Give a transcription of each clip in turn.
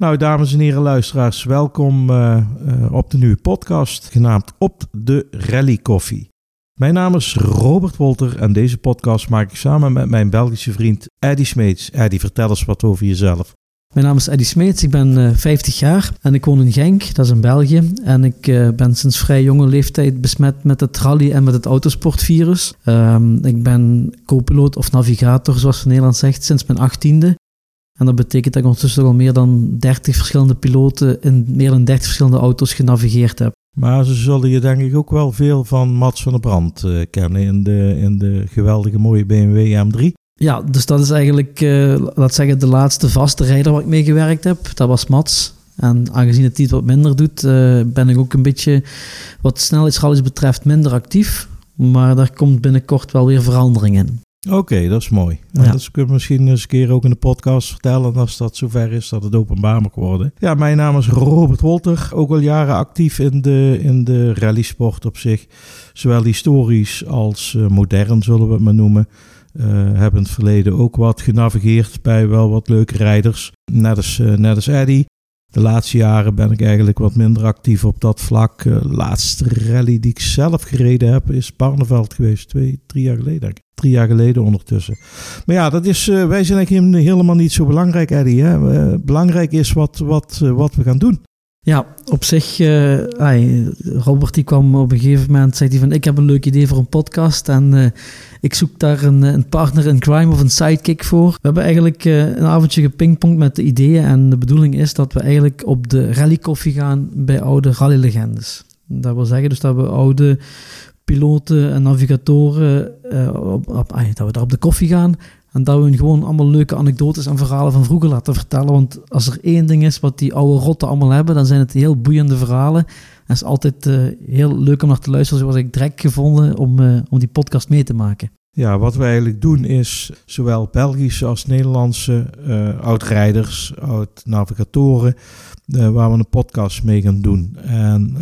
Nou, dames en heren luisteraars, welkom uh, uh, op de nieuwe podcast genaamd Op de Rally Koffie. Mijn naam is Robert Wolter en deze podcast maak ik samen met mijn Belgische vriend Eddie Smeets. Eddie, vertel eens wat over jezelf. Mijn naam is Eddie Smeets, ik ben uh, 50 jaar en ik woon in Genk, dat is in België. En ik ben sinds vrij jonge leeftijd besmet met het rally en met het autosportvirus. Ehm, ik ben co-piloot of navigator, zoals Nederland zegt, sinds mijn achttiende. En dat betekent dat ik ondertussen al meer dan 30 verschillende piloten in meer dan 30 verschillende auto's genavigeerd heb. Maar ze zullen je denk ik ook wel veel van Mats van der Brand uh, kennen in de, in de geweldige mooie BMW M3. Ja, dus dat is eigenlijk, uh, laat zeggen, de laatste vaste rijder waar ik mee gewerkt heb. Dat was Mats. En aangezien het iets wat minder doet, uh, ben ik ook een beetje, wat snelheidsrallies betreft, minder actief. Maar daar komt binnenkort wel weer verandering in. Oké, dat is mooi. Ja. Dat kunnen we misschien eens een keer ook in de podcast vertellen als dat zover is dat het openbaar mag worden. Ja, mijn naam is Robert Wolter, ook al jaren actief in de, in de rallysport op zich. Zowel historisch als uh, modern zullen we het maar noemen. Uh, hebben in het verleden ook wat genavigeerd bij wel wat leuke rijders. Net als, uh, net als Eddie. De laatste jaren ben ik eigenlijk wat minder actief op dat vlak. De laatste rally die ik zelf gereden heb is Barneveld geweest. Twee, drie jaar geleden denk ik drie jaar geleden ondertussen. Maar ja, dat is, uh, wij zijn eigenlijk helemaal niet zo belangrijk, Eddie. Hè? Belangrijk is wat, wat, uh, wat we gaan doen. Ja, op zich, ay, Robert die kwam op een gegeven moment, zei hij van, ik heb een leuk idee voor een podcast en ik zoek daar een, een, partner in crime of een sidekick voor. We hebben eigenlijk een avondje gepingpongd met de ideeën en de bedoeling is dat we eigenlijk op de rallykoffie gaan bij oude rallylegendes. Dat wil zeggen dus dat we oude piloten en navigatoren, uh, op, op, ay, dat we daar op de koffie gaan. En dat we hun gewoon allemaal leuke anekdotes en verhalen van vroeger laten vertellen. Want als er één ding is wat die oude rotten allemaal hebben, dan zijn het heel boeiende verhalen. En het is altijd uh, heel leuk om naar te luisteren. Zoals ik direct gevonden om, uh, om die podcast mee te maken. Ja, wat we eigenlijk doen is zowel Belgische als Nederlandse uh, oud-rijders, oud-navigatoren, waar we een podcast mee gaan doen. En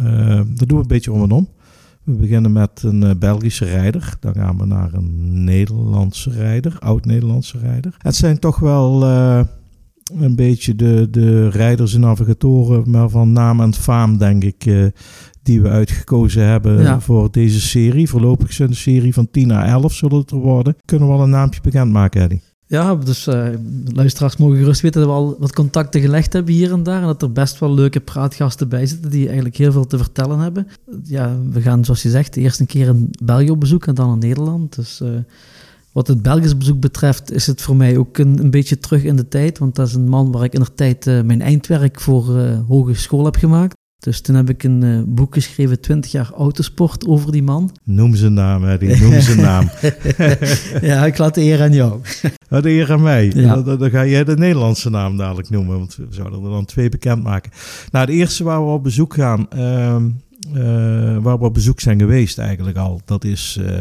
dat doen we een beetje om en om. We beginnen met een uh, Belgische rijder. Dan gaan we naar een Nederlandse rijder, oud-Nederlandse rijder. Het zijn toch wel uh, een beetje de, de rijders en navigatoren, maar van naam en faam, denk ik, uh, die we uitgekozen hebben ja. voor deze serie. Voorlopig het een serie van 10 à 11 zullen het er worden. Kunnen we wel een naampje bekendmaken, Eddie? Ja, dus uh, luisteraars mogen gerust weten dat we al wat contacten gelegd hebben hier en daar. En dat er best wel leuke praatgasten bij zitten die eigenlijk heel veel te vertellen hebben. Ja, we gaan, zoals je zegt, eerst een keer in België op bezoek en dan in Nederland. Dus uh, wat het Belgisch bezoek betreft is het voor mij ook een, een, beetje terug in de tijd. Want dat is een man waar ik in de tijd uh, mijn eindwerk voor hogeschool heb gemaakt. Dus toen heb ik een uh, boek geschreven, 20 jaar autosport, over die man. Noem zijn naam, Eddie. Noem zijn naam. ja, ik laat de eer aan jou. Oh, de eer aan mij. Ja. Dan, dan, ga jij de Nederlandse naam dadelijk noemen, want we zouden er dan twee bekendmaken. Nou, de eerste waar we op bezoek gaan, uh, uh, waar we op bezoek zijn geweest eigenlijk al, dat is uh,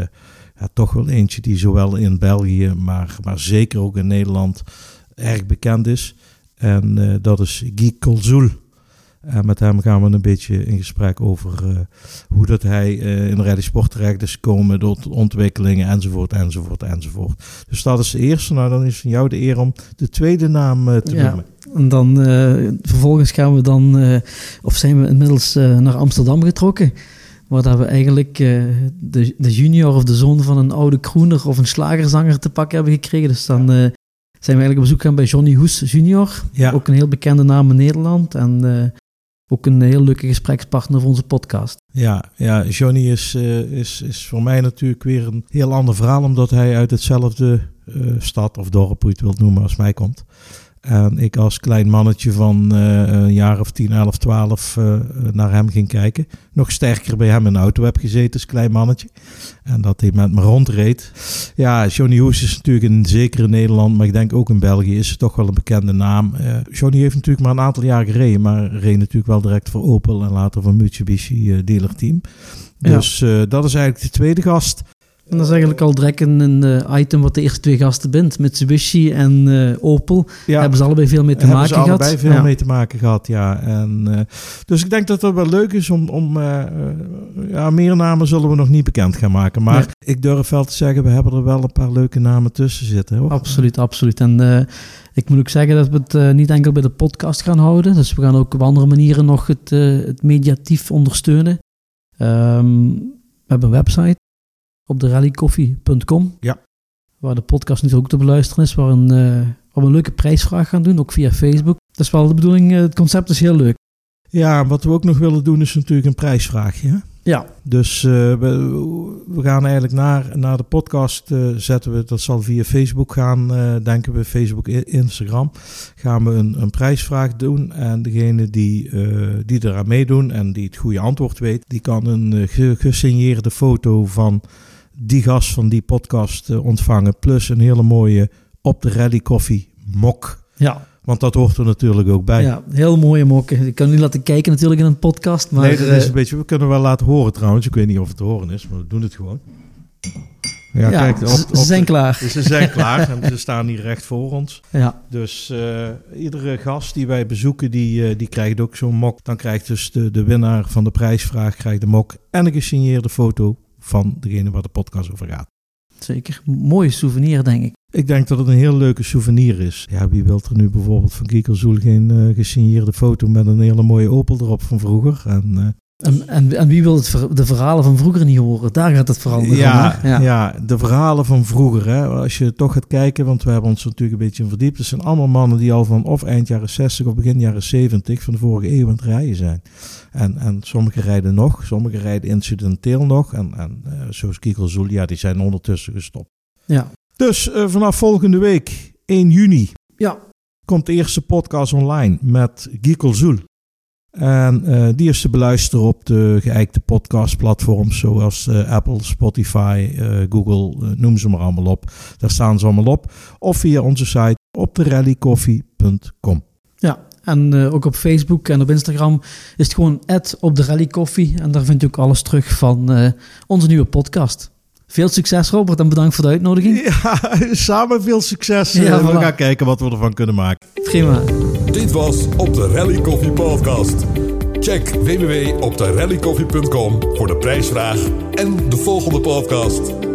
ja, toch wel eentje die zowel in België, maar, maar zeker ook in Nederland erg bekend is. En dat is Guy Colzoul. En met hem gaan we een beetje in gesprek over uh, hoe dat hij uh, in de rijdensport terecht is gekomen, door ontwikkelingen enzovoort, enzovoort, enzovoort. Dus dat is de eerste. Nou, dan is van jou de eer om de tweede naam uh, te ja. noemen. En dan vervolgens gaan we dan, of zijn we inmiddels naar Amsterdam getrokken. Waar dat we eigenlijk de, de junior of de zoon van een oude kroener of een slagerzanger te pakken hebben gekregen. Dus dan zijn we eigenlijk op bezoek gaan bij Johnny Hoes junior. Ja. Ook een heel bekende naam in Nederland. En ook een heel leuke gesprekspartner voor onze podcast. Ja, ja Johnny is, uh, is, is voor mij natuurlijk weer een heel ander verhaal, omdat hij uit hetzelfde uh, stad of dorp, hoe je het wilt noemen, als mij komt. En ik als klein mannetje van uh, een jaar of 10, 11, 12 uh, naar hem ging kijken. Nog sterker bij hem in de auto heb gezeten als klein mannetje. En dat hij met me rondreed. Ja, Johnny Hoes is natuurlijk zeker in Nederland, maar ik denk ook in België is het toch wel een bekende naam. Uh, Johnny heeft natuurlijk maar een aantal jaar gereden, maar reed natuurlijk wel direct voor Opel en later voor Mitsubishi dealerteam. Dus ja. dat is eigenlijk de tweede gast. En dat is eigenlijk al direct een, item wat de eerste twee gasten bindt. Mitsubishi en uh, Opel Ja. hebben ze allebei veel mee te hebben maken ze gehad. allebei veel Ja. mee te maken gehad, ja. En, eh, dus ik denk dat het wel leuk is om... om eh, eh, ja, meer namen zullen we nog niet bekend gaan maken. Maar Nee. ik durf wel te zeggen, we hebben er wel een paar leuke namen tussen zitten. Hoor. Absoluut, absoluut. En eh, ik moet ook zeggen dat we het eh, niet enkel bij de podcast gaan houden. Dus we gaan ook op andere manieren nog het, eh, het mediatief ondersteunen. Ehm, we hebben een website op de rallycoffee.com. Ja. Waar de podcast nu ook te beluisteren is. Waar, een, eh, waar we een leuke prijsvraag gaan doen, ook via Facebook. Dat is wel de bedoeling. eh, het concept is heel leuk. Ja, wat we ook nog willen doen is natuurlijk een prijsvraagje. hè? Ja, Dus eh, we, we gaan eigenlijk naar, naar de podcast zetten we, dat zal via Facebook gaan, denken we, Facebook, Instagram, gaan we een, een prijsvraag doen. En degene die, die eraan meedoen en die het goede antwoord weet, die kan een ge- gesigneerde foto van die gast van die podcast eh, ontvangen. Plus een hele mooie op de Rally Coffee mok. ja, Want dat hoort er natuurlijk ook bij. ja, heel mooie mokken. Ik kan niet laten kijken natuurlijk in een podcast. Maar, nee, dat is eh, een beetje. We kunnen wel laten horen trouwens. Ik weet niet of het te horen is, maar we doen het gewoon. Ja, ja, kijk, op, ze- op ze zijn klaar. ze zijn klaar en ze staan hier recht voor ons. Ja, Dus eh, iedere gast die wij bezoeken, die, die krijgt ook zo'n mok. Dan krijgt dus de, de winnaar van de prijsvraag krijgt de mok en een gesigneerde foto van degene waar de podcast over gaat. zeker. Mooie souvenir, denk ik. Ik denk dat het een heel leuke souvenir is. Ja, wie wil er nu bijvoorbeeld van Kiekelzoel geen eh, gesigneerde foto met een hele mooie Opel erop van vroeger? En, eh, En, en, en wie wil het ver- de verhalen van vroeger niet horen? Daar gaat het vooral om. Ja, hè? ja. de verhalen van vroeger. Hè? Als je toch gaat kijken, want we hebben ons natuurlijk een beetje in verdiept. Het zijn allemaal mannen die al van of eind jaren 60 of begin jaren 70 van de vorige eeuw aan het rijden zijn. En, en sommigen rijden nog, sommigen rijden incidenteel nog. En, en eh, zoals ja, die zijn ondertussen gestopt. Ja. Dus eh, vanaf volgende week, 1 juni, ja. komt de eerste podcast online met Giekel Zoel. En eh, die is te beluisteren op de geëikte podcastplatforms zoals eh, Apple, Spotify, eh, Google, noem ze maar allemaal op. Daar staan ze allemaal op. Of via onze site op de rallycoffee.com. ja. En ook op Facebook en op Instagram is het gewoon op de. En daar vind je ook alles terug van onze nieuwe podcast. Veel succes Robert en bedankt voor de uitnodiging. Ja, samen veel succes. Ja, we gaan kijken wat we ervan kunnen maken. Prima. Dit was Op de Rally Coffee Podcast. Check www.opderallycoffee.com voor de prijsvraag en de volgende podcast.